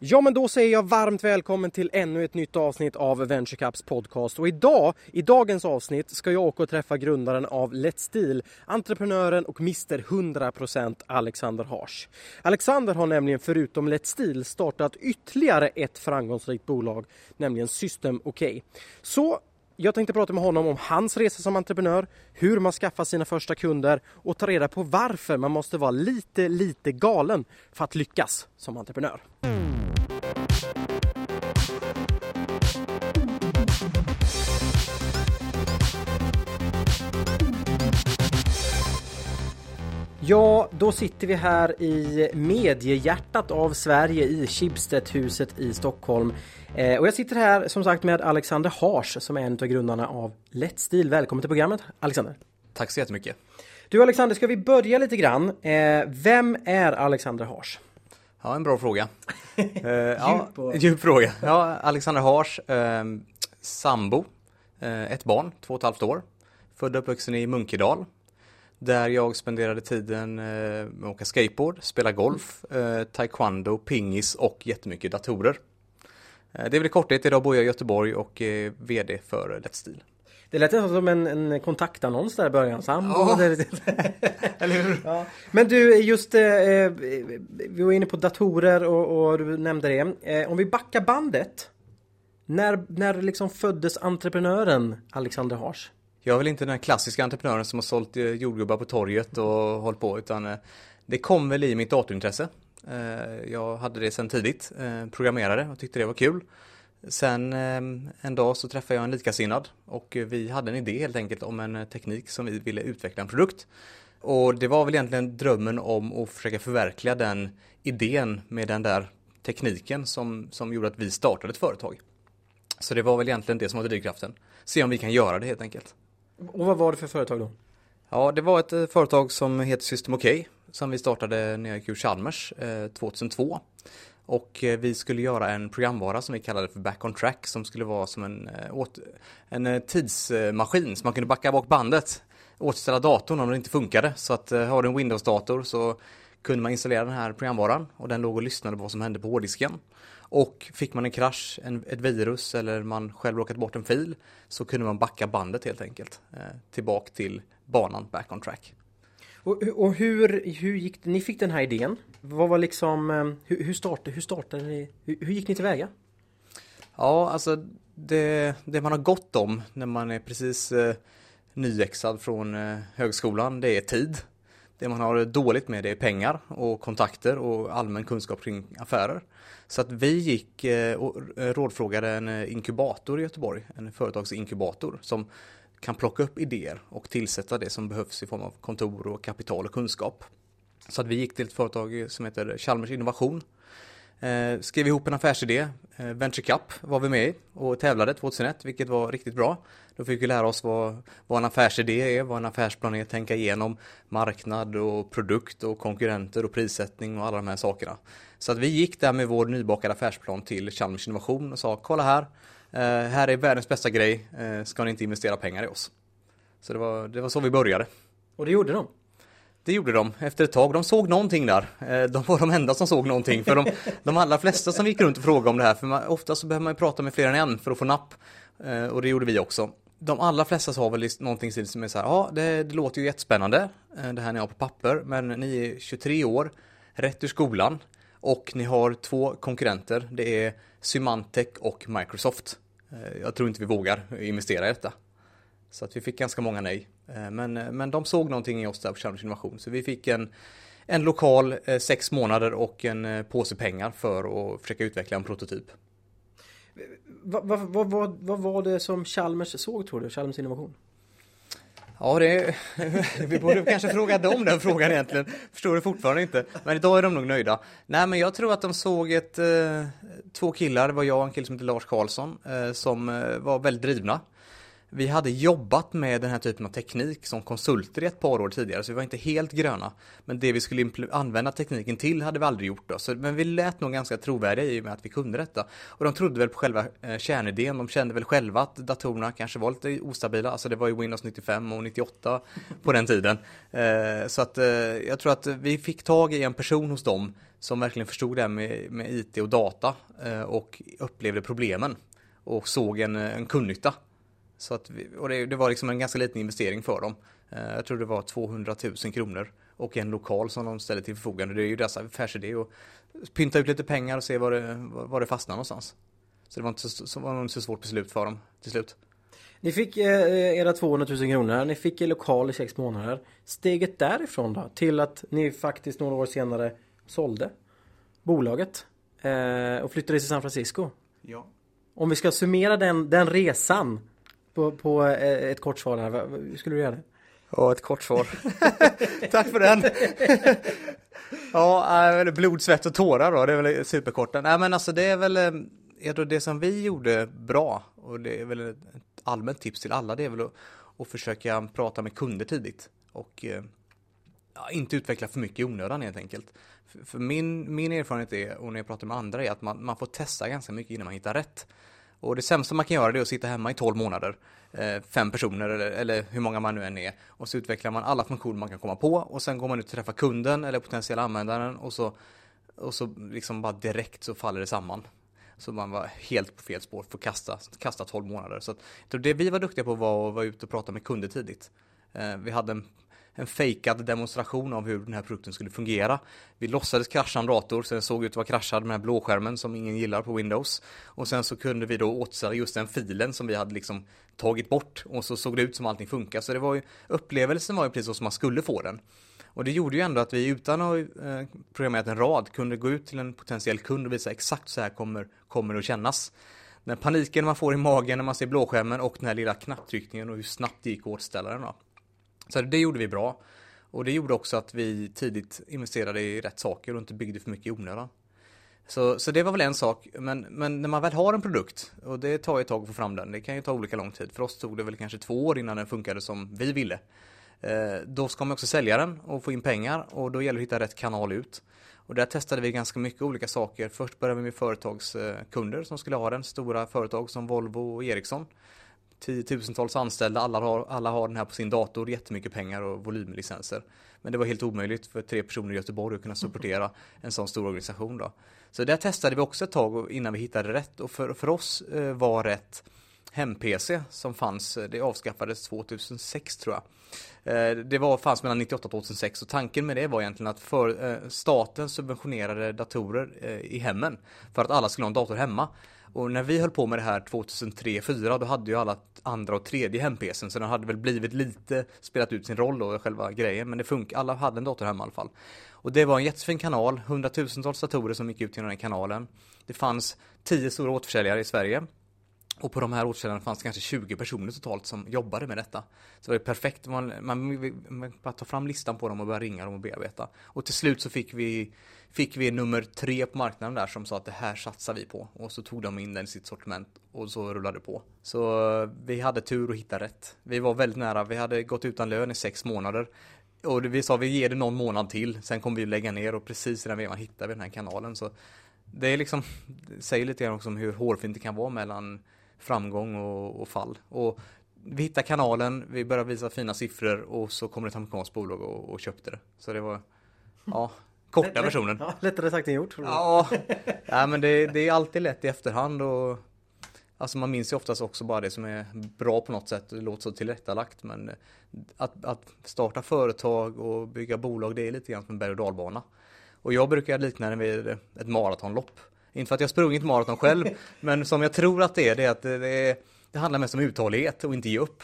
Ja, men då säger jag varmt välkommen till ännu ett nytt avsnitt av VentureCaps podcast. Och idag, i dagens avsnitt, ska jag åka och träffa grundaren av Let's Deal, entreprenören och Mr 100% Alexander Hars. Alexander har nämligen förutom Let's Deal startat ytterligare ett framgångsrikt bolag, nämligen System OK. Så jag tänkte prata med honom om hans resa som entreprenör, hur man skaffar sina första kunder och ta reda på varför man måste vara lite, lite galen för att lyckas som entreprenör. Ja, då sitter vi här i mediehjärtat av Sverige i Schibstedhuset i Stockholm. Eh, och jag sitter här som sagt med Alexander Hars som är en av grundarna av Deal. Välkommen till programmet Alexander. Tack så jättemycket. Du Alexander, ska vi börja lite grann? Eh, vem är Alexander Hars? Ja, en bra fråga. uh, ja, djup fråga. Ja, Alexander Hars, eh, sambo, eh, ett barn, två och ett halvt år. Född och uppvuxen i Munkedal. Där jag spenderade tiden eh, med att åka skateboard, spela golf, eh, taekwondo, pingis och jättemycket datorer. Eh, det är väl i korthet, idag bor jag i Göteborg och är VD för Let's Deal. Det lät nästan som en, en kontaktannons där i början. Sambo. Ja. Eller hur? Ja. Men du, just eh, vi var inne på datorer och, och du nämnde det. Eh, om vi backar bandet. När, när liksom föddes entreprenören Alexander Hars? Jag är väl inte den klassiska entreprenören som har sålt eh, jordgubbar på torget och hållit på utan eh, det kom väl i mitt datorintresse. Eh, jag hade det sedan tidigt, programmerade och tyckte det var kul. Sen en dag så träffade jag en likasinnad och vi hade en idé helt enkelt om en teknik som vi ville utveckla en produkt. Och det var väl egentligen drömmen om att försöka förverkliga den idén med den där tekniken som, som gjorde att vi startade ett företag. Så det var väl egentligen det som var drivkraften. Se om vi kan göra det helt enkelt. Och vad var det för företag då? Ja, det var ett eh, företag som heter System OK som vi startade när jag gick ur Chalmers eh, 2002. Och eh, vi skulle göra en programvara som vi kallade för Back on Track som skulle vara som en, eh, åt, en eh, tidsmaskin som man kunde backa bak bandet, återställa datorn om den inte funkade. Så att eh, har du en Windows-dator så kunde man installera den här programvaran och den låg och lyssnade på vad som hände på hårddisken. Och fick man en krasch, en, ett virus eller man själv råkat bort en fil så kunde man backa bandet helt enkelt eh, tillbaka till banan back on track. Och, och, hur, hur gick? Ni fick den här idén. Vad var liksom, eh, hur, hur, startade, hur startade ni? Hur, hur gick ni tillväga? Ja, alltså det, det, man har gott om när man är precis eh, nyexad från eh, högskolan, det är tid. Det man har dåligt med det är pengar och kontakter och allmän kunskap kring affärer. Så att vi gick eh, och rådfrågade en eh, inkubator i Göteborg, en företagsinkubator som kan plocka upp idéer och tillsätta det som behövs i form av kontor och kapital och kunskap. Så att vi gick till ett företag som heter Chalmers Innovation Eh, skrev ihop en affärsidé. Eh, Venture Cup var vi med i och tävlade 2001, vilket var riktigt bra. Då fick vi lära oss vad, vad en affärsidé är, vad en affärsplan är, tänka igenom marknad och produkt och konkurrenter och prissättning och alla de här sakerna. Så att vi gick där med vår nybakade affärsplan till Chalmers Innovation och sa kolla här, eh, här är världens bästa grej, eh, ska ni inte investera pengar i oss? Så det var, det var så vi började. Och det gjorde de? Det gjorde de efter ett tag. De såg någonting där. Eh, de var de enda som såg någonting. För de, de allra flesta som gick runt och frågade om det här, för man, ofta så behöver man prata med fler än en för att få napp. Eh, och det gjorde vi också. De allra flesta sa väl någonting som är så här, ja det, det låter ju jättespännande, eh, det här ni har på papper, men ni är 23 år, rätt ur skolan och ni har två konkurrenter, det är Symantec och Microsoft. Jag tror inte vi vågar investera i detta. Så att vi fick ganska många nej. Eh, men, eh, men de såg någonting i oss där på Chalmers Innovation. Så vi fick en, en lokal, eh, sex månader och en påse pengar för att försöka utveckla en prototyp. Vad, vad, vad, vad var det som Chalmers såg tror du, Chalmers Innovation? Ja, det, vi borde kanske fråga dem den frågan egentligen. Förstår det fortfarande inte. Men idag är de nog nöjda. Nej, men jag tror att de såg ett, två killar, det var jag och en kille som heter Lars Karlsson, som var väldigt drivna vi hade jobbat med den här typen av teknik som konsulter i ett par år tidigare, så vi var inte helt gröna. Men det vi skulle använda tekniken till hade vi aldrig gjort då. Så, men vi lät nog ganska trovärdiga i och med att vi kunde detta. Och de trodde väl på själva eh, kärnidén, de kände väl själva att datorerna kanske var lite ostabila. Alltså det var ju Windows 95 och 98 på den tiden. Eh, så att eh, jag tror att vi fick tag i en person hos dem som verkligen förstod det här med, med IT och data eh, och upplevde problemen och såg en, eh, en kundnytta. Så att vi, och det, det, var liksom en ganska liten investering för dem. Eh, jag tror det var 200 000 kronor och en lokal som de ställde till förfogande. Det är ju deras affärsidé att pynta ut lite pengar och se var det, var det fastnar någonstans. Så det var inte så, så, var inte så svårt beslut för dem till slut. Ni fick eh, era 200 000 kronor, ni fick er lokal i sex månader. Steget därifrån då till att ni faktiskt några år senare sålde bolaget eh, och flyttade till San Francisco. Ja. Om vi ska summera den, den resan på, på eh, ett kort svar här. Hur skulle du göra det? Ja, ett kort svar. Tack för den. ja, äh, blod, svett och tårar då, det är väl superkort. Nej, men alltså det är väl, eh, jag tror det som vi gjorde bra och det är väl ett allmänt tips till alla, det är väl att, att försöka prata med kunder tidigt och ja, inte utveckla för mycket i onödan helt enkelt. För, för min, min erfarenhet är, och när jag pratar med andra, är att man, man får testa ganska mycket innan man hittar rätt. Och det sämsta man kan göra det är att sitta hemma i 12 månader, eh, fem personer eller, eller, hur många man nu än är. Och så utvecklar man alla funktioner man kan komma på och sen går man ut och träffar kunden eller potentiella användaren och så, och så liksom bara direkt så faller det samman. Så man var helt på fel spår, får kasta, kasta 12 månader. Så att, det vi var duktiga på var att vara ute och prata med kunder tidigt. Eh, vi hade en en fejkad demonstration av hur den här produkten skulle fungera. Vi låtsades krascha en dator, sen såg ut att vara kraschad med den här blåskärmen som ingen gillar på Windows. Och sen så kunde vi då återställa just den filen som vi hade liksom tagit bort och så såg det ut som allting funkar. Så det var ju, upplevelsen var ju precis så som man skulle få den. Och det gjorde ju ändå att vi utan att eh, ha programmerat en rad kunde gå ut till en potentiell kund och visa exakt så här kommer, kommer det att kännas. Den paniken man får i magen när man ser blåskärmen och den här lilla knapptryckningen och hur snabbt det gick att återställa den. Då. Så det gjorde vi bra. Och det gjorde också att vi tidigt investerade i rätt saker och inte byggde för mycket i onödan. Så, så det var väl en sak, men, men när man väl har en produkt, och det tar ju ett tag att få fram den, det kan ju ta olika lång tid. För oss tog det väl kanske två år innan den funkade som vi ville. Eh, då ska man också sälja den och få in pengar och då gäller det att hitta rätt kanal ut. Och där testade vi ganska mycket olika saker. Först började vi med företagskunder som skulle ha den, stora företag som Volvo och Ericsson tiotusentals anställda, alla har, alla har den här på sin dator, jättemycket pengar och volymlicenser. Men det var helt omöjligt för tre personer i Göteborg att kunna supportera en sån stor organisation. Då. Så där testade vi också ett tag innan vi hittade rätt och för, för oss eh, var rätt hem-PC som fanns, eh, det avskaffades 2006 tror jag. Eh, det var, fanns mellan 98 och 2006 och tanken med det var egentligen att för, staten subventionerade datorer i hemmen för att alla skulle ha en dator hemma. Och när vi höll på med det här 2003-2004 då hade ju alla andra och tredje hem-PCn så den hade väl blivit lite spelat ut sin roll då, själva grejen. Men det funkar, alla hade en dator hemma i alla fall. Och det var en jättefin kanal, hundratusentals datorer som gick ut genom den kanalen. Det fanns tio stora återförsäljare i Sverige. Och på de här åtgärderna fanns det kanske 20 personer totalt som jobbade med detta. Så det var perfekt, man, man, man bara ta fram listan på dem och börjar ringa dem och bearbeta. Och till slut så fick vi fick vi nummer tre på marknaden där som sa att det här satsar vi på. Och så tog de in den i sitt sortiment och så rullade det på. Så eh, vi hade tur att hitta rätt. Vi var väldigt nära, vi hade gått utan lön i sex månader. Och vi sa vi ger det någon månad till, sen kommer vi lägga ner och precis i den vevan hittade vi den här kanalen. Så det är liksom, det säger lite grann också om hur hårfint det kan vara mellan framgång och, och fall. Och vi hittade kanalen, vi började visa fina siffror och så kom det ett amerikanskt bolag och, och köpte det. Så det var, ja, Korta versionen. Ja, lättare sagt än gjort. Ja, ja men det, det, är alltid lätt i efterhand och Alltså man minns ju oftast också bara det som är bra på något sätt. Det låter så tillrättalagt men att, att starta företag och bygga bolag det är lite grann som en berg och dalbana. Och jag brukar likna det vid ett maratonlopp. Inte för att jag sprungit maraton själv men som jag tror att det är det är att det, det handlar mest om uthållighet och inte ge upp.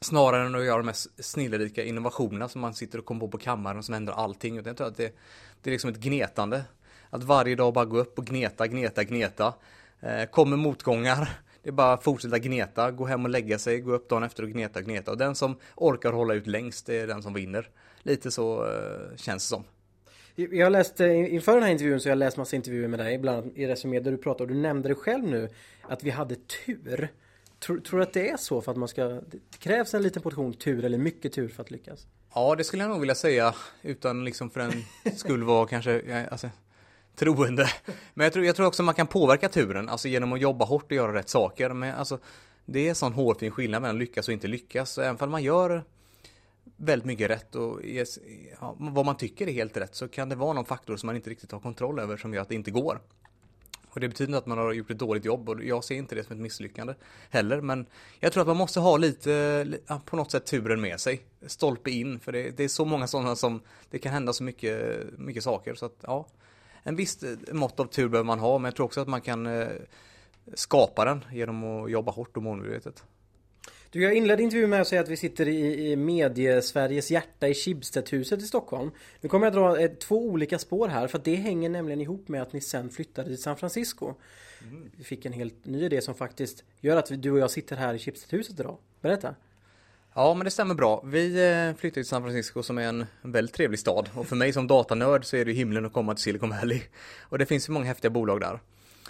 Snarare än att göra de här snillrika innovationerna som man sitter och kommer på på kammaren som ändrar allting. Jag tror att det, det är liksom ett gnetande. Att varje dag bara gå upp och gneta, gneta, gneta. Eh, kommer motgångar, det är bara att fortsätta gneta, gå hem och lägga sig, gå upp dagen efter och gneta, gneta. Och den som orkar hålla ut längst, det är den som vinner. Lite så eh, känns det som. Jag har läst, inför den här intervjun så har jag läst massa intervjuer med dig, bland annat i Resumé där du pratar och du nämnde det själv nu att vi hade tur Tror, tror du att det är så för att man ska, det krävs en liten portion tur eller mycket tur för att lyckas? Ja, det skulle jag nog vilja säga utan liksom för den skull vara kanske, eh, alltså, troende. Men jag tror, jag tror också man kan påverka turen, alltså genom att jobba hårt och göra rätt saker. Men alltså, det är sån hårfin skillnad mellan lyckas och inte lyckas. Så även om man gör väldigt mycket rätt och ja, vad man tycker är helt rätt så kan det vara någon faktor som man inte riktigt har kontroll över som gör att det inte går. Och det betyder inte att man har gjort ett dåligt jobb och jag ser inte det som ett misslyckande heller. Men jag tror att man måste ha lite, på något sätt turen med sig. Stolpe in, för det, det är så många sådana som, det kan hända så mycket, mycket saker. Så att ja, en viss eh, mått av tur behöver man ha, men jag tror också att man kan eh, skapa den genom att jobba hårt och målmedvetet. Du, jag inledde intervjun med att säga att vi sitter i, i medie-Sveriges hjärta i Schibstedhuset i Stockholm. Nu kommer jag dra eh, två olika spår här för det hänger nämligen ihop med att ni sen flyttade till San Francisco. Mm. Vi fick en helt ny idé som faktiskt gör att du och jag sitter här i Schibstedhuset idag. Berätta! Ja, men det stämmer bra. Vi eh, flyttade till San Francisco som är en väldigt trevlig stad och för mig som datanörd så är det himlen att komma till Silicon Valley. Och det finns ju många häftiga bolag där.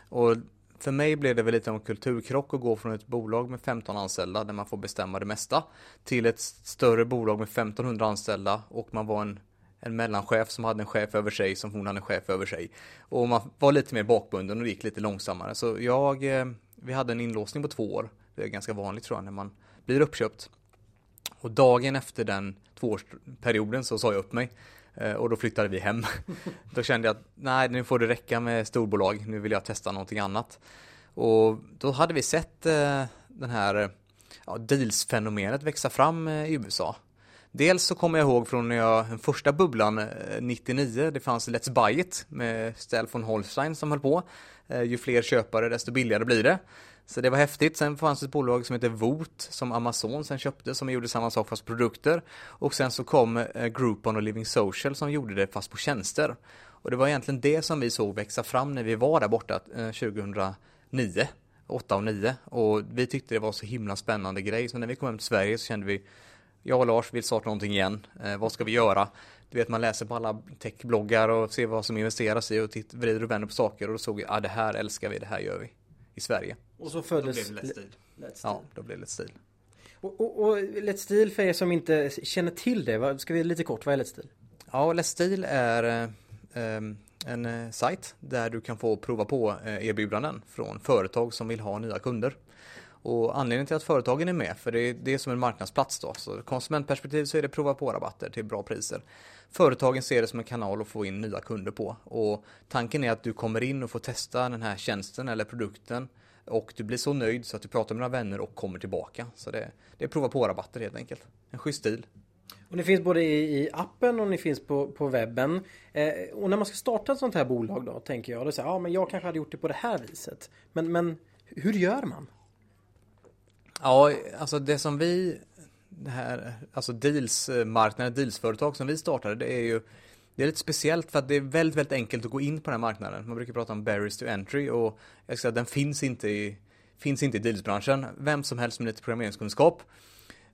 Och för mig blev det väl lite av en kulturkrock att gå från ett bolag med 15 anställda där man får bestämma det mesta till ett större bolag med 1500 anställda och man var en, en mellanchef som hade en chef över sig som hon hade en chef över sig. Och man var lite mer bakbunden och det gick lite långsammare. Så jag, eh, vi hade en inlåsning på två år. Det är ganska vanligt tror jag när man blir uppköpt. Och dagen efter den tvåårsperioden så sa jag upp mig. Eh, och då flyttade vi hem. då kände jag att nej, nu får det räcka med storbolag. Nu vill jag testa någonting annat. Och då hade vi sett eh, den här ja, deals-fenomenet växa fram eh, i USA. Dels så kommer jag ihåg från när jag, den första bubblan 99, det fanns Let's Buy It med Stel von Holstein som höll på. Ju fler köpare desto billigare blir det. Så det var häftigt. Sen fanns det ett bolag som heter Voot som Amazon sen köpte som gjorde samma sak fast produkter. Och sen så kom eh, Groupon och Living Social som gjorde det fast på tjänster. Och det var egentligen det som vi såg växa fram när vi var där borta eh, 2009. 8 och 9 och vi tyckte det var så himla spännande grej så när vi kom hem till Sverige så kände vi jag och Lars vill starta någonting igen. Eh, vad ska vi göra? Du vet man läser på alla techbloggar och ser vad som investeras i och vrider och vänder på saker och då såg vi, ja ah, det här älskar vi, det här gör vi i Sverige. Och så föddes då blev det Let's Steel. Steel. Ja, då blev det Let's Steel. Och, och, och Let's Steel för er som inte känner till det, ska vi lite kort, vad är Let's Steel? Ja, Let's Steel är eh, en eh, sajt där du kan få prova på eh, erbjudanden från företag som vill ha nya kunder. Och anledningen till att företagen är med, för det är, det är som en marknadsplats då, så konsumentperspektiv så är det prova på rabatter till bra priser. Företagen ser det som en kanal att få in nya kunder på och tanken är att du kommer in och får testa den här tjänsten eller produkten och du blir så nöjd så att du pratar med dina vänner och kommer tillbaka. Så det, det är prova på rabatter helt enkelt. En schysst stil. Och ni finns både i, i appen och ni finns på, på webben. Eh, och när man ska starta ett sånt här bolag då tänker jag, då säger ja men jag kanske hade gjort det på det här viset. Men, men hur gör man? Ja, alltså det som vi, det här, alltså dealsmarknaden, eh, dealsföretag som vi startade, det är ju det är lite speciellt för att det är väldigt, väldigt enkelt att gå in på den här marknaden. Man brukar prata om barriers to entry och jag ska säga att den finns inte i, finns inte i dealsbranschen. Vem som helst med lite programmeringskunskap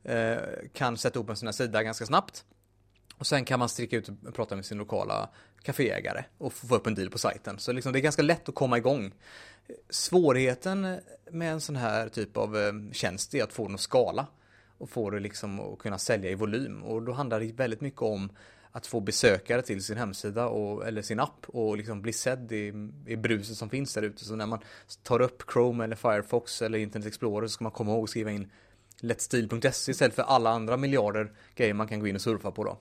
eh, kan sätta upp en sån här sida ganska snabbt. Och sen kan man sticka ut och prata med sin lokala kaféägare och få upp en deal på sajten. Så liksom det är ganska lätt att komma igång. Svårigheten med en sån här typ av eh, tjänst är att få den att skala och få det liksom att kunna sälja i volym. Och då handlar det väldigt mycket om att få besökare till sin hemsida och, eller sin app och liksom bli sedd i, i bruset som finns där ute. Så när man tar upp Chrome eller Firefox eller Internet Explorer så ska man komma ihåg att skriva in letstil.se istället för alla andra miljarder grejer man kan gå in och surfa på då.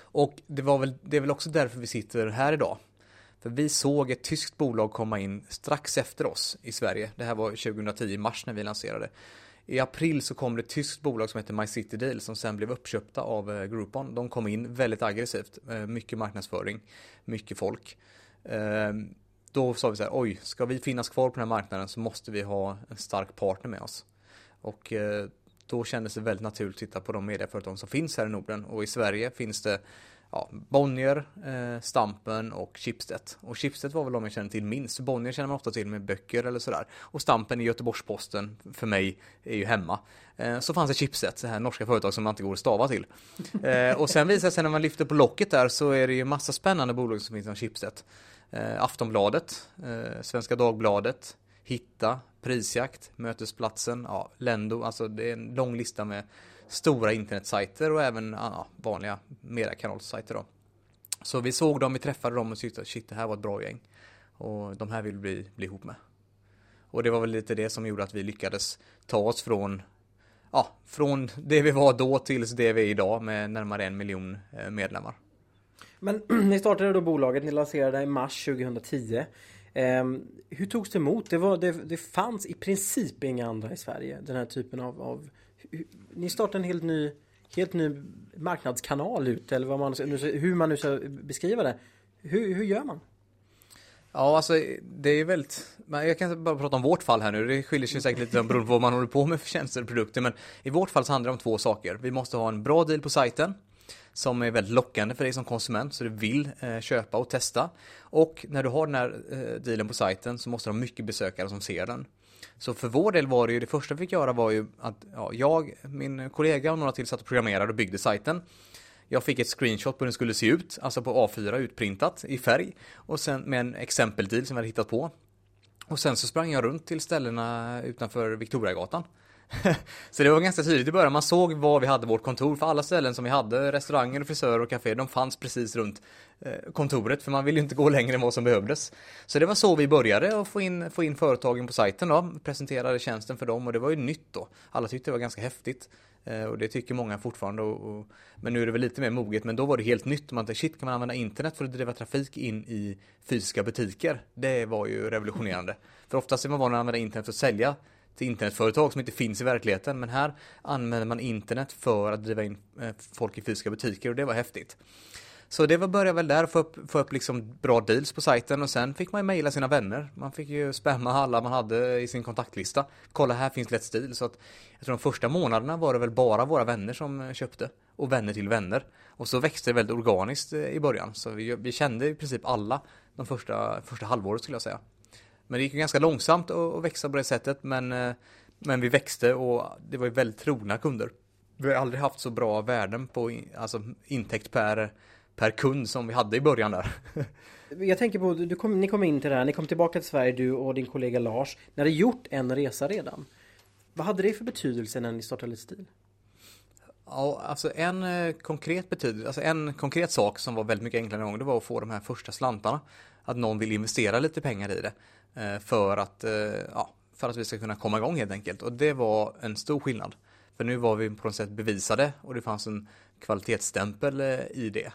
Och det, var väl, det är väl också därför vi sitter här idag. För vi såg ett tyskt bolag komma in strax efter oss i Sverige. Det här var 2010 i mars när vi lanserade. I april så kom det ett tyskt bolag som heter MyCityDeal som sen blev uppköpta av eh, Groupon. De kom in väldigt aggressivt, eh, mycket marknadsföring, mycket folk. Ehm, då sa vi så här, oj, ska vi finnas kvar på den här marknaden så måste vi ha en stark partner med oss. Och eh, då kändes det väldigt naturligt att titta på de medieföretag som finns här i Norden och i Sverige finns det ja, Bonnier, eh, Stampen och Schibsted. Och Schibsted var väl de jag känner till minst. Bonnier känner man ofta till med böcker eller sådär. Och Stampen i Göteborgs-Posten för mig är ju hemma. Eh, så fanns det Schibsted, det här norska företag som man inte går att stava till. Eh, och sen visar det sig när man lyfter på locket där så är det ju massa spännande bolag som finns som Schibsted. Eh, Aftonbladet, eh, Svenska Dagbladet, Hitta, Prisjakt, Mötesplatsen, ja, Lendo, alltså det är en lång lista med stora internetsajter och även ja, vanliga mediekanalsajter då. Så vi såg dem, vi träffade dem och tyckte att shit, det här var ett bra gäng. Och de här vill vi bli ihop med. Och det var väl lite det som gjorde att vi lyckades ta oss från ja, från det vi var då tills det vi är idag med närmare en miljon eh, medlemmar. Men ni startade då bolaget, ni lanserade i mars 2010. Eh, hur togs det emot? Det, var, det, det, fanns i princip inga andra i Sverige, den här typen av... av ni startar en helt ny, helt ny marknadskanal ut, eller vad man, hur man nu ska beskriva det. Hur, hur gör man? Ja, alltså det är väldigt, jag kan bara prata om vårt fall här nu, det skiljer sig säkert lite beroende på vad man håller på med för tjänster och produkter, men i vårt fall så handlar det om två saker. Vi måste ha en bra deal på sajten, som är väldigt lockande för dig som konsument, så du vill eh, köpa och testa. Och när du har den här eh, dealen på sajten så måste du ha mycket besökare som ser den. Så för vår del var det ju, det första vi fick göra var ju att ja, jag, min kollega och några till satt och programmerade och byggde sajten. Jag fick ett screenshot på hur den skulle se ut, alltså på A4 utprintat i färg. Och sen med en exempeldeal som jag hade hittat på. Och sen så sprang jag runt till ställena utanför Victoriagatan. så det var ganska tydligt i början, man såg var vi hade vårt kontor, för alla ställen som vi hade, restauranger, frisörer och kaféer, de fanns precis runt eh, kontoret, för man ville ju inte gå längre än vad som behövdes. Så det var så vi började att få in, få in företagen på sajten då, presenterade tjänsten för dem och det var ju nytt då. Alla tyckte det var ganska häftigt. Eh, och det tycker många fortfarande. Och, och, men nu är det väl lite mer moget. Men då var det helt nytt. Man tänkte shit, kan man använda internet för att driva trafik in i fysiska butiker? Det var ju revolutionerande. För oftast är man van att använda internet för att sälja internetföretag som inte finns i verkligheten. Men här använder man internet för att driva in eh, folk i fysiska butiker och det var häftigt. Så det var börja väl där, få upp, få upp liksom bra deals på sajten och sen fick man ju mejla sina vänner. Man fick ju spamma alla man hade i sin kontaktlista. Kolla här finns Let's Deal. Så att jag tror de första månaderna var det väl bara våra vänner som eh, köpte. Och vänner till vänner. Och så växte det väldigt organiskt eh, i början. Så vi, vi kände i princip alla de första, första halvåret skulle jag säga. Men det gick ju ganska långsamt att växa på det sättet. Men, eh, men vi växte och det var ju väldigt trogna kunder. Vi har aldrig haft så bra värden på alltså intäkt per per kund som vi hade i början där. Jag tänker på, du kom, ni kom in till det här, ni kom tillbaka till Sverige du och din kollega Lars. Ni hade gjort en resa redan. Vad hade det för betydelse när ni startade Stil? Ja, alltså en eh, konkret betydelse, alltså en konkret sak som var väldigt mycket enklare en gång, det var att få de här första slantarna. Att någon vill investera lite pengar i det. Eh, för att, eh, ja, för att vi ska kunna komma igång helt enkelt. Och det var en stor skillnad. För nu var vi på något sätt bevisade och det fanns en kvalitetsstämpel eh, i det.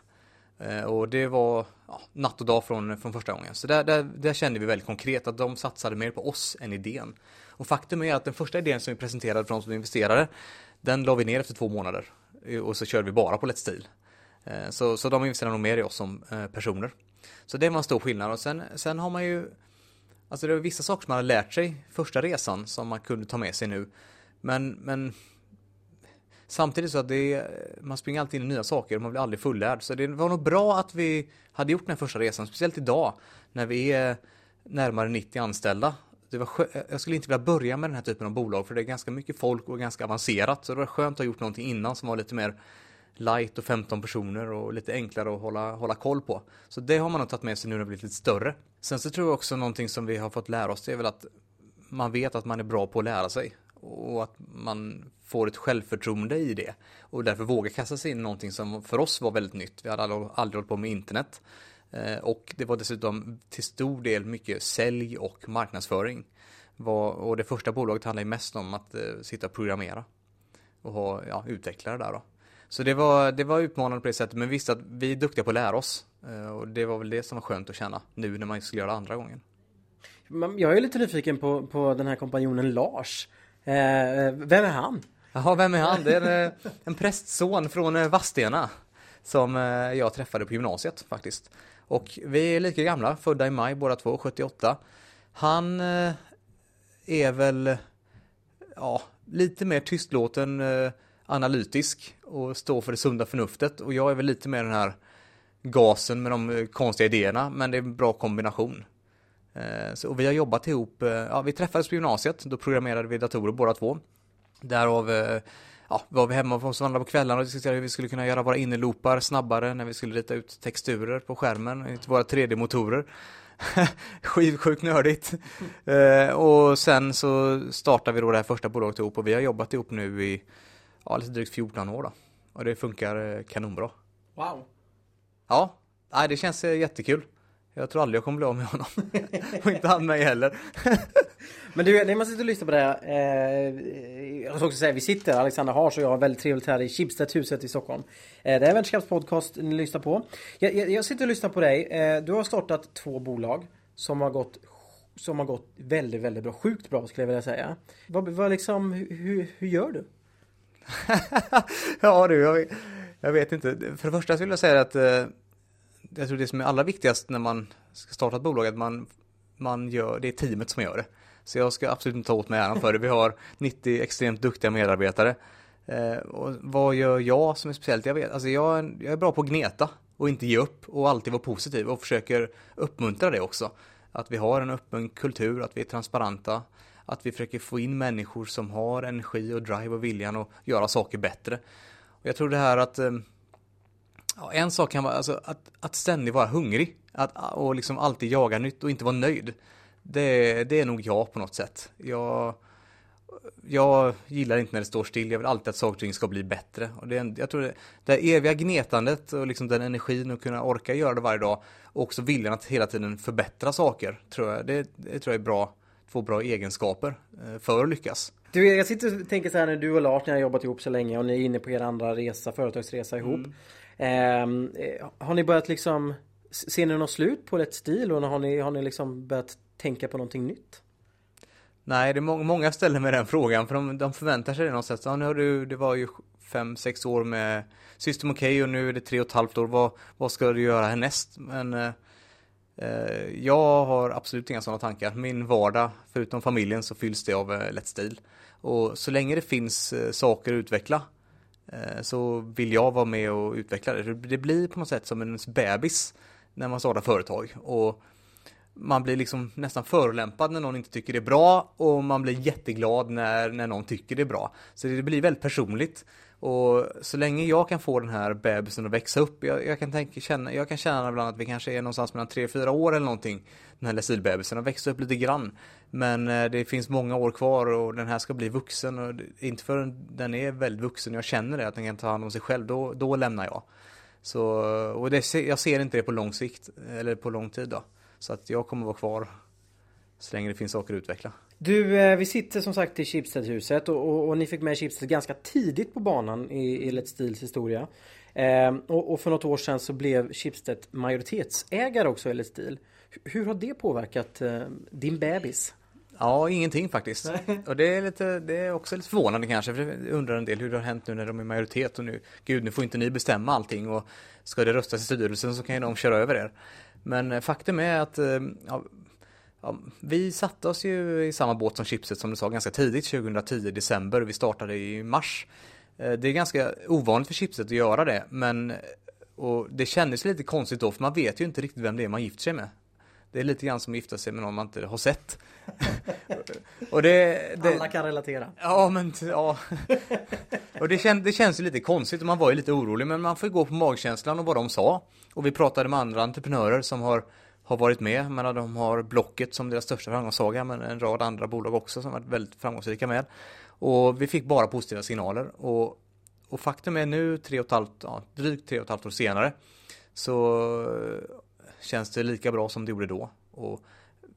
Och det var ja, natt och dag från, från första gången. Så där, där, där, kände vi väldigt konkret att de satsade mer på oss än idén. Och faktum är att den första idén som vi presenterade för de som investerade, den la vi ner efter två månader. Och så körde vi bara på Let's Steel. Så, så de investerade nog mer i oss som personer. Så det var en stor skillnad. Och sen, sen har man ju, alltså det var vissa saker som man hade lärt sig första resan som man kunde ta med sig nu. Men, men Samtidigt så att det, man springer alltid in i nya saker och man blir aldrig fullärd. Så det var nog bra att vi hade gjort den här första resan, speciellt idag när vi är närmare 90 anställda. Det var jag skulle inte vilja börja med den här typen av bolag för det är ganska mycket folk och ganska avancerat. Så det var skönt att ha gjort någonting innan som var lite mer light och 15 personer och lite enklare att hålla, hålla koll på. Så det har man nog tagit med sig nu när det blivit lite större. Sen så tror jag också någonting som vi har fått lära oss det är väl att man vet att man är bra på att lära sig och att man får ett självförtroende i det och därför vågar kasta sig in i någonting som för oss var väldigt nytt. Vi hade aldrig, aldrig hållit på med internet eh, och det var dessutom till stor del mycket sälj och marknadsföring. Och det första bolaget handlade mest om att eh, sitta och programmera och ha ja, utvecklare där då. Så det var, det var utmanande på det sättet, men visst att vi är duktiga på att lära oss. Eh, och det var väl det som var skönt att känna nu när man skulle göra det andra gången. Jag är lite nyfiken på, på den här kompanjonen Lars. Eh, vem är han? Jaha, vem är han? Det är eh, en prästson från eh, Vadstena som jag träffade på gymnasiet faktiskt. Och vi är lika gamla, födda i maj båda två, 78. Han är väl, ja, lite mer tystlåten, analytisk och står för det sunda förnuftet. Och jag är väl lite mer den här gasen med de konstiga idéerna, men det är en bra kombination. Eh, så, och vi har jobbat ihop, eh, ja vi träffades på gymnasiet, då programmerade vi datorer båda två. Därav eh, ja, var vi hemma hos varandra på kvällarna och diskuterade hur vi skulle kunna göra våra innerloopar snabbare när vi skulle rita ut texturer på skärmen, våra 3D-motorer. sjukt nördigt. Eh, och sen så startade vi då det här första bolaget ihop och vi har jobbat ihop nu i ja, lite drygt 14 år då. Och det funkar eh, kanonbra. Wow. Ja, nej, det känns eh, jättekul. Jag tror aldrig jag kommer bli av med honom. och inte han mig heller. Men du, när man sitter och lyssnar på det här. Eh, jag ska också säga, vi sitter, Alexander Hars och jag, väldigt trevligt här i Schibstedhuset i Stockholm. Eh, det är Venturecaps podcast ni lyssnar på. Jag, jag, jag, sitter och lyssnar på dig. Eh, du har startat två bolag som har gått som har gått väldigt, väldigt bra. Sjukt bra skulle jag vilja säga. Vad, vad liksom, hur, hur gör du? ja du, jag, jag, vet inte. För det första vill jag säga att eh, jag tror det som är allra viktigast när man ska starta ett bolag är att man, man gör, det är teamet som gör det. Så jag ska absolut inte ta åt mig äran för det. Vi har 90 extremt duktiga medarbetare. Eh, och vad gör jag som är speciellt? Jag, vet, alltså jag, jag är bra på att gneta och inte ge upp och alltid vara positiv och försöker uppmuntra det också. Att vi har en öppen kultur, att vi är transparenta, att vi försöker få in människor som har energi och drive och viljan att göra saker bättre. Och jag tror det här att ehm, Ja, en sak kan vara alltså, att, att ständigt vara hungrig att, och liksom alltid jaga nytt och inte vara nöjd. Det, det är nog jag på något sätt. Jag, jag gillar inte när det står still. Jag vill alltid att saker och ting ska bli bättre. Och det, jag tror det, det eviga gnetandet och liksom den energin och kunna orka göra det varje dag och också viljan att hela tiden förbättra saker tror jag, det, det tror jag är bra, två bra egenskaper eh, för att lyckas. Du, jag sitter och tänker så här när du och Lars, ni har jobbat ihop så länge och ni är inne på er andra resa, företagsresa ihop. Mm. Ehm, eh, har ni börjat liksom Ser ni något slut på Let's Stil och har ni, har ni liksom börjat tänka på någonting nytt? Nej, det är må många ställer med den frågan för de, de förväntar sig det någonstans. Ja, nu har du, det var ju fem, sex år med System OK och nu är det tre och ett halvt år. Vad, vad ska du göra härnäst? Men eh Eh, jag har absolut inga sådana tankar. Min vardag, förutom familjen, så fylls det av eh, Let's Stil. Och så länge det finns eh, saker att utveckla så vill jag vara med och utveckla det. Det blir på något sätt som en bebis när man startar företag. Och man blir liksom nästan förolämpad när någon inte tycker det är bra och man blir jätteglad när, när någon tycker det är bra. Så det blir väldigt personligt. Och så länge jag kan få den här bebisen att växa upp, jag, jag kan tänka, känna, jag kan känna ibland att vi kanske är någonstans mellan 3-4 år eller någonting, den här lecilbebisen, och växa upp lite grann. Men eh, det finns många år kvar och den här ska bli vuxen och inte förrän den är väldigt vuxen och jag känner det, att den kan ta hand om sig själv, då, då lämnar jag. Så, och det, jag ser inte det på lång sikt, eller på lång tid då. Så att jag kommer vara kvar så länge det finns saker att utveckla. Du, eh, vi sitter som sagt i Schibsted-huset och, och, och, ni fick med Schibsted ganska tidigt på banan i, i Let's Stils historia. Eh, och, och, för något år sedan så blev Schibsted majoritetsägare också i Let's Stil. Hur har det påverkat eh, din bebis? Ja, ingenting faktiskt. och det är, lite, det är också lite förvånande kanske, för jag undrar en del hur det har hänt nu när de är majoritet och nu, gud, nu får inte ni bestämma allting och ska det röstas i styrelsen så kan ju de köra över er. Men eh, faktum är att eh, ja, Ja, vi satte oss ju i samma båt som Chipset som du sa ganska tidigt, 2010 december. Vi startade i mars. Eh, det är ganska ovanligt för Chipset att göra det, men och det kändes lite konstigt då, för man vet ju inte riktigt vem det är man gifter sig med. Det är lite grann som att gifta sig med någon man inte har sett. och det, det, Alla kan relatera. Ja, men ja. och det, kän, det känns ju lite konstigt och man var ju lite orolig, men man får gå på magkänslan och vad de sa. Och vi pratade med andra entreprenörer som har har varit med. Men de har Blocket som deras största framgångssaga men en rad andra bolag också som varit väldigt framgångsrika med. Och vi fick bara positiva signaler. Och, och faktum är nu, tre och ett halvt, ja, drygt tre och ett halvt år senare, så eh, känns det lika bra som det gjorde då. Och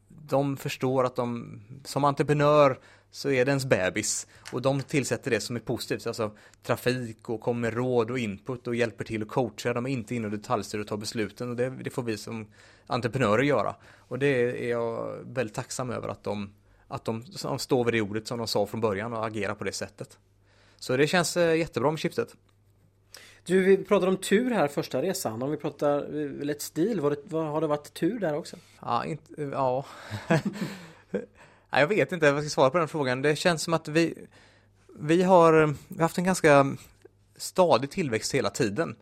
de förstår att de som entreprenör så är det ens bebis och de tillsätter det som är positivt, alltså trafik och kommer med råd och input och hjälper till och coachar. De är inte inne och detaljstyr och tar besluten och det, det, får vi som entreprenörer göra. Och det är jag väldigt tacksam över att de, att de står vid det ordet som de sa från början och agerar på det sättet. Så det känns eh, jättebra med chipset. Du, vi pratade om tur här första resan. Om vi pratar Let's Deal, var det, var, har det varit tur där också? Ja, inte, ja. jag vet inte vad jag ska svara på den frågan. Det känns som att vi, vi har, vi har haft en ganska stadig tillväxt hela tiden.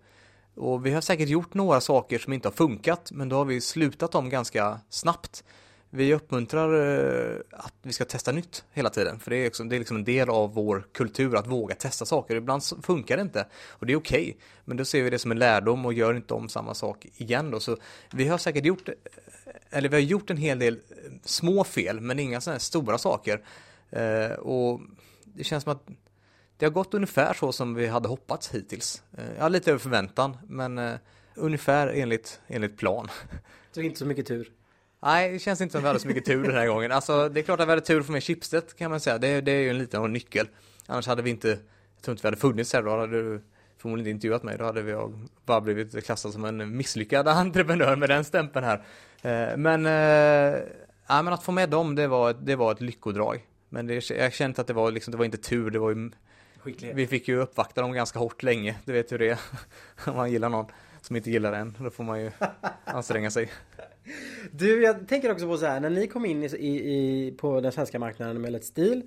Och vi har säkert gjort några saker som inte har funkat, men då har vi slutat dem ganska snabbt. vi uppmuntrar eh, att vi ska testa nytt hela tiden. För det är, också, det är liksom en del av vår kultur att våga testa saker. Ibland funkar det inte och det är okej. Okay. Men då ser vi det som en lärdom och gör inte om samma sak igen då. Så vi har säkert gjort, eller vi har gjort en hel del små fel men inga sådana här stora saker. Eh, och det känns som att det har gått ungefär så som vi hade hoppats hittills. Eh, ja, lite över förväntan men eh, ungefär enligt, enligt plan. Så inte så mycket tur? Nej, det känns inte som att vi hade så mycket tur den här gången. Alltså, det är klart att vi hade tur för med Schibsted kan man säga. Det, det är ju en liten nyckel. Annars hade vi inte, jag tror inte vi hade funnits här. Då hade du förmodligen inte intervjuat mig. Då hade vi bara blivit klassad som en misslyckad entreprenör med den stämpeln här. Eh, men, äh, ja, men att få med dem, det var, det var ett lyckodrag. Men det, jag kände att det var, liksom, det var inte tur, det var ju Skicklighet. Vi fick ju uppvakta dem ganska hårt länge, du vet hur det är. Om man gillar någon som inte gillar en, då får man ju anstränga sig. Du, jag tänker också på så här, när ni kom in i, i, på den svenska marknaden med Let's eh,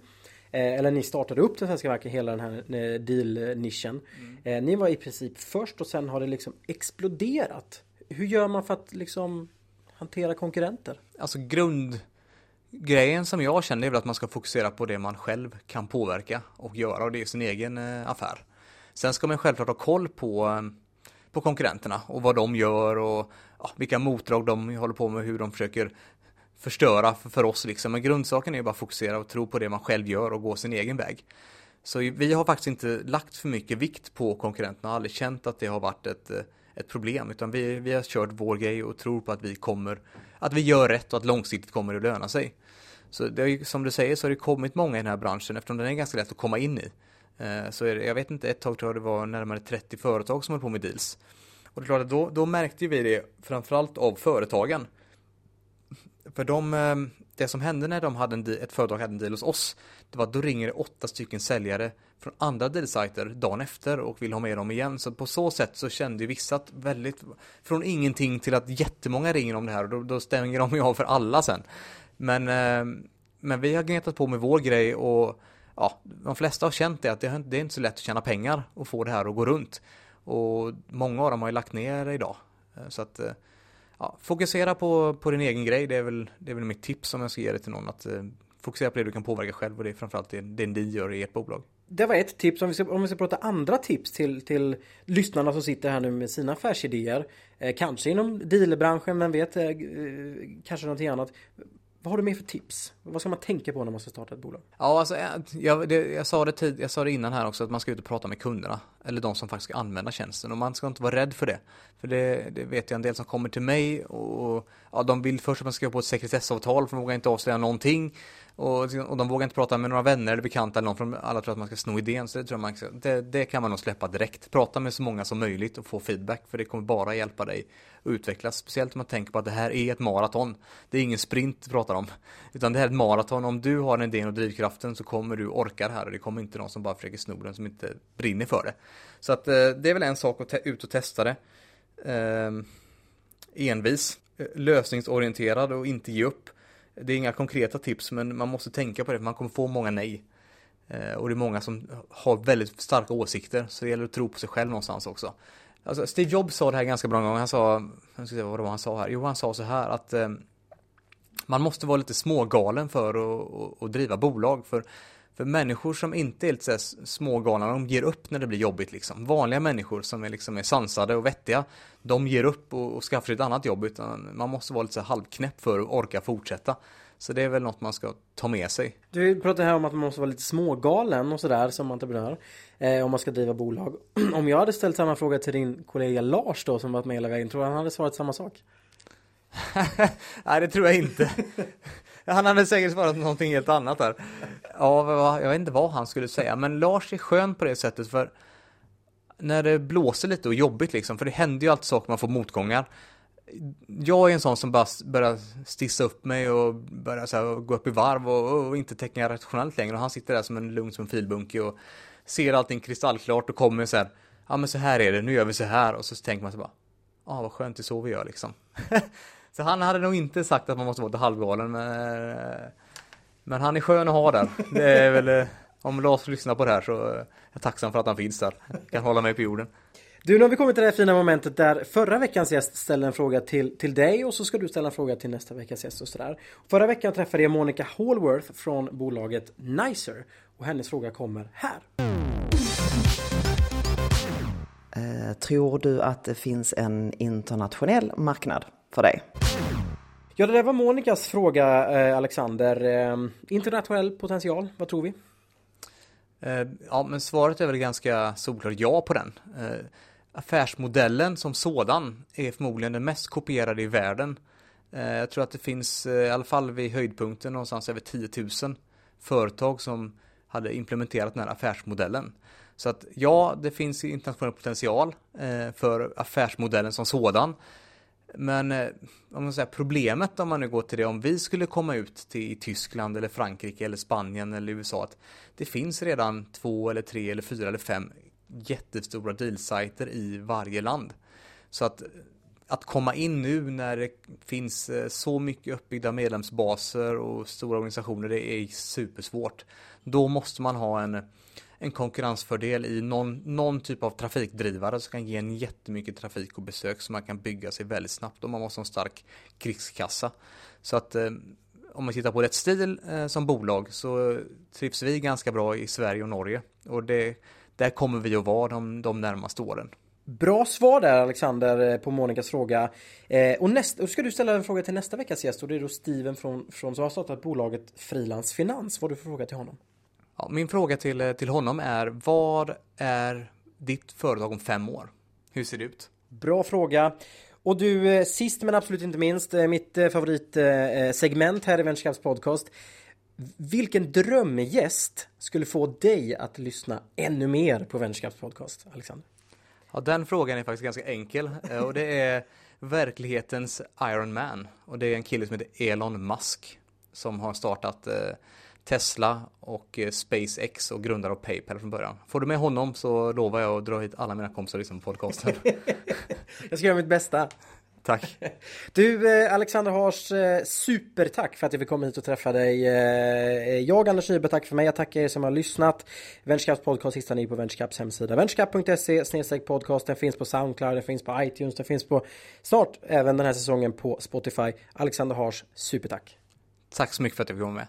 eller ni startade upp den svenska marknaden, hela den här eh, deal-nischen. Mm. Eh, ni var i princip först och sen har det liksom exploderat. Hur gör man för att liksom hantera konkurrenter? Alltså grundgrejen som jag känner är väl att man ska fokusera på det man själv kan påverka och göra och det är sin egen affär. Sen ska man självklart ha koll på på konkurrenterna och vad de gör och ja, vilka motdrag de håller på med, hur de försöker förstöra för, för oss liksom. Men grundsaken är bara att fokusera och tro på det man själv gör och gå sin egen väg. Så vi har faktiskt inte lagt för mycket vikt på konkurrenterna och aldrig känt att det har varit ett, ett problem utan vi, vi har kört vår grej och tror på att vi kommer, att vi gör rätt och att långsiktigt kommer det att löna sig. Så det är, som du säger så har det kommit många i den här branschen eftersom den är ganska lätt att komma in i. Eh, så är det, jag vet inte, ett tag tror jag det var närmare 30 företag som höll på med deals. Och det är klart att då, då märkte vi det framförallt av företagen. För de, eh, det som hände när de hade en, ett företag hade en deal hos oss, det var att då ringer det åtta stycken säljare från andra dealsajter dagen efter och vill ha med dem igen. Så på så sätt så kände vissa att väldigt, från ingenting till att jättemånga ringer om det här och då, då stänger de ju av för alla sen. Men, eh, men vi har gnetat på med vår grej och ja, de flesta har känt det att det, är inte så lätt att tjäna pengar och få det här att gå runt. Och många av dem har ju lagt ner idag. Eh, så att eh, ja, fokusera på, på din egen grej, det är, väl, det är väl mitt tips om jag ska ge det till någon. Att eh, fokusera på det du kan påverka själv och det är framförallt det, det ni gör i ert bolag. Det var ett tips. Om vi ska, om vi ska prata andra tips till, till lyssnarna som sitter här nu med sina affärsidéer. Eh, kanske inom dealbranschen, men vet eh, kanske någonting annat. Vad har du mer för tips? Vad ska man tänka på när man ska starta ett bolag? Ja, alltså, jag, det, jag, sa det tid, jag sa det innan här också att man ska ut och prata med kunderna. Eller de som faktiskt ska använda tjänsten. Och man ska inte vara rädd för det. För det, det vet jag en del som kommer till mig och ja, de vill först att man ska på ett sekretessavtal för de vågar inte avslöja någonting. Och, och de vågar inte prata med några vänner eller bekanta eller någon för alla tror att man ska sno idén. Så det, tror man, det, det kan man nog släppa direkt. Prata med så många som möjligt och få feedback för det kommer bara hjälpa dig att utvecklas. Speciellt om man tänker på att det här är ett maraton. Det är ingen sprint vi pratar om. Utan det här är ett maraton. Om du har den idén och drivkraften så kommer du orka det här och det kommer inte någon som bara försöker sno den som inte brinner för det. Så att eh, det är väl en sak att ut och testa det. Ehm, envis, eh, lösningsorienterad och inte ge upp. Det är inga konkreta tips men man måste tänka på det, för man kommer få många nej. Eh, och det är många som har väldigt starka åsikter, så det gäller att tro på sig själv någonstans också. Alltså Steve Jobs sa det här ganska bra en gång, han sa, jag ska se vad det var han sa här, jo han sa så här att eh, man måste vara lite smågalen för att, och, och driva bolag, för för människor som inte är lite smågalna, de ger upp när det blir jobbigt liksom. Vanliga människor som är, liksom är sansade och vettiga, de ger upp och, och skaffar sig ett annat jobb. Utan man måste vara lite så halvknäpp för att orka fortsätta. Så det är väl något man ska ta med sig. Du pratar här om att man måste vara lite smågalen och sådär som entreprenör. Eh, om man ska driva bolag. om jag hade ställt samma fråga till din kollega Lars då som varit med hela vägen, tror du han hade svarat samma sak? Nej, det tror jag inte. Han hade säkert svarat någonting helt annat där. Ja, jag vet inte vad han skulle säga, men Lars är skön på det sättet för när det blåser lite och jobbigt liksom, för det händer ju alltid saker man får motgångar. Jag är en sån som bara börjar stissa upp mig och börjar så här, gå upp i varv och, och inte tänka rationellt längre. Och han sitter där som en lugn som en filbunke och ser allting kristallklart och kommer så här, ja men så här är det, nu gör vi så här. Och så tänker man så bara, ja ah, vad skönt, det är så vi gör liksom. Så han hade nog inte sagt att man måste vara lite halvgalen men, men han är skön att ha där. Det är väl, om Lars lyssnar på det här så är jag tacksam för att han finns där. Kan hålla mig på jorden. Du, nu har vi kommit till det här fina momentet där förra veckans gäst ställde en fråga till, till dig och så ska du ställa en fråga till nästa veckas gäst och sådär. Förra veckan träffade jag Monica Hallworth från bolaget Nicer och hennes fråga kommer här. Eh, tror du att det finns en internationell marknad för dig? Ja, det där var Monikas fråga, eh, Alexander. Eh, internationell potential, vad tror vi? Eh, ja, men svaret är väl ganska solklart ja på den. Affärsmodellen som sådan är förmodligen den mest kopierade i världen. Jag tror att det finns i alla fall vid höjdpunkten någonstans över 10 000 företag som hade implementerat den här affärsmodellen. Så att ja, det finns internationell potential för affärsmodellen som sådan. Men eh, om man säger, problemet om man nu går till det, om vi skulle komma ut till Tyskland eller Frankrike eller Spanien eller USA, att det finns redan två eller tre eller fyra eller fem jättestora dealsajter i varje land. Så att, att komma in nu när det finns eh, så mycket uppbyggda medlemsbaser och stora organisationer, det är supersvårt. Då måste man ha en, en konkurrensfördel i någon, någon typ av trafikdrivare som kan ge en jättemycket trafik och besök som man kan bygga sig väldigt snabbt och man måste ha en stark krigskassa. Så att eh, om man tittar på rätt stil eh, som bolag så trivs vi ganska bra i Sverige och Norge och det, där kommer vi att vara de, de närmaste åren. Bra svar där Alexander eh, på Monikas fråga. Eh, och, näst, och ska du ställa en fråga till nästa veckas gäst och det är då Steven från, från som har startat bolaget Frilans Finans. Vad har du för fråga till honom? Ja, min fråga till, eh, till honom är vad är ditt företag om fem år? Hur ser det ut? Bra fråga. Och du, eh, sist men absolut inte minst, eh, mitt favoritsegment här i Vänskaps podcast. Vilken drömgäst skulle få dig att lyssna ännu mer på Vänskaps podcast, Alexander? Ja, den frågan är faktiskt ganska enkel och det är verklighetens Iron Man och det är en kille som heter Elon Musk som har startat Tesla och SpaceX och grundare av Paypal från början. Får du med honom så lovar jag att dra hit alla mina kompisar liksom på podcasten. jag ska göra mitt bästa. Tack. Du eh, Alexander Hars, eh, supertack för att jag fick komma hit och träffa dig. Eh, jag Anders Nyberg, tack för mig. Jag tackar er som har lyssnat. Venturecaps podcast hittar ni på Venturecaps hemsida. Venturecap.se podcast. Den finns på Soundcloud, den finns på iTunes, den finns på snart även den här säsongen på Spotify. Alexander Hars, supertack. Tack så mycket för att jag fick vara med.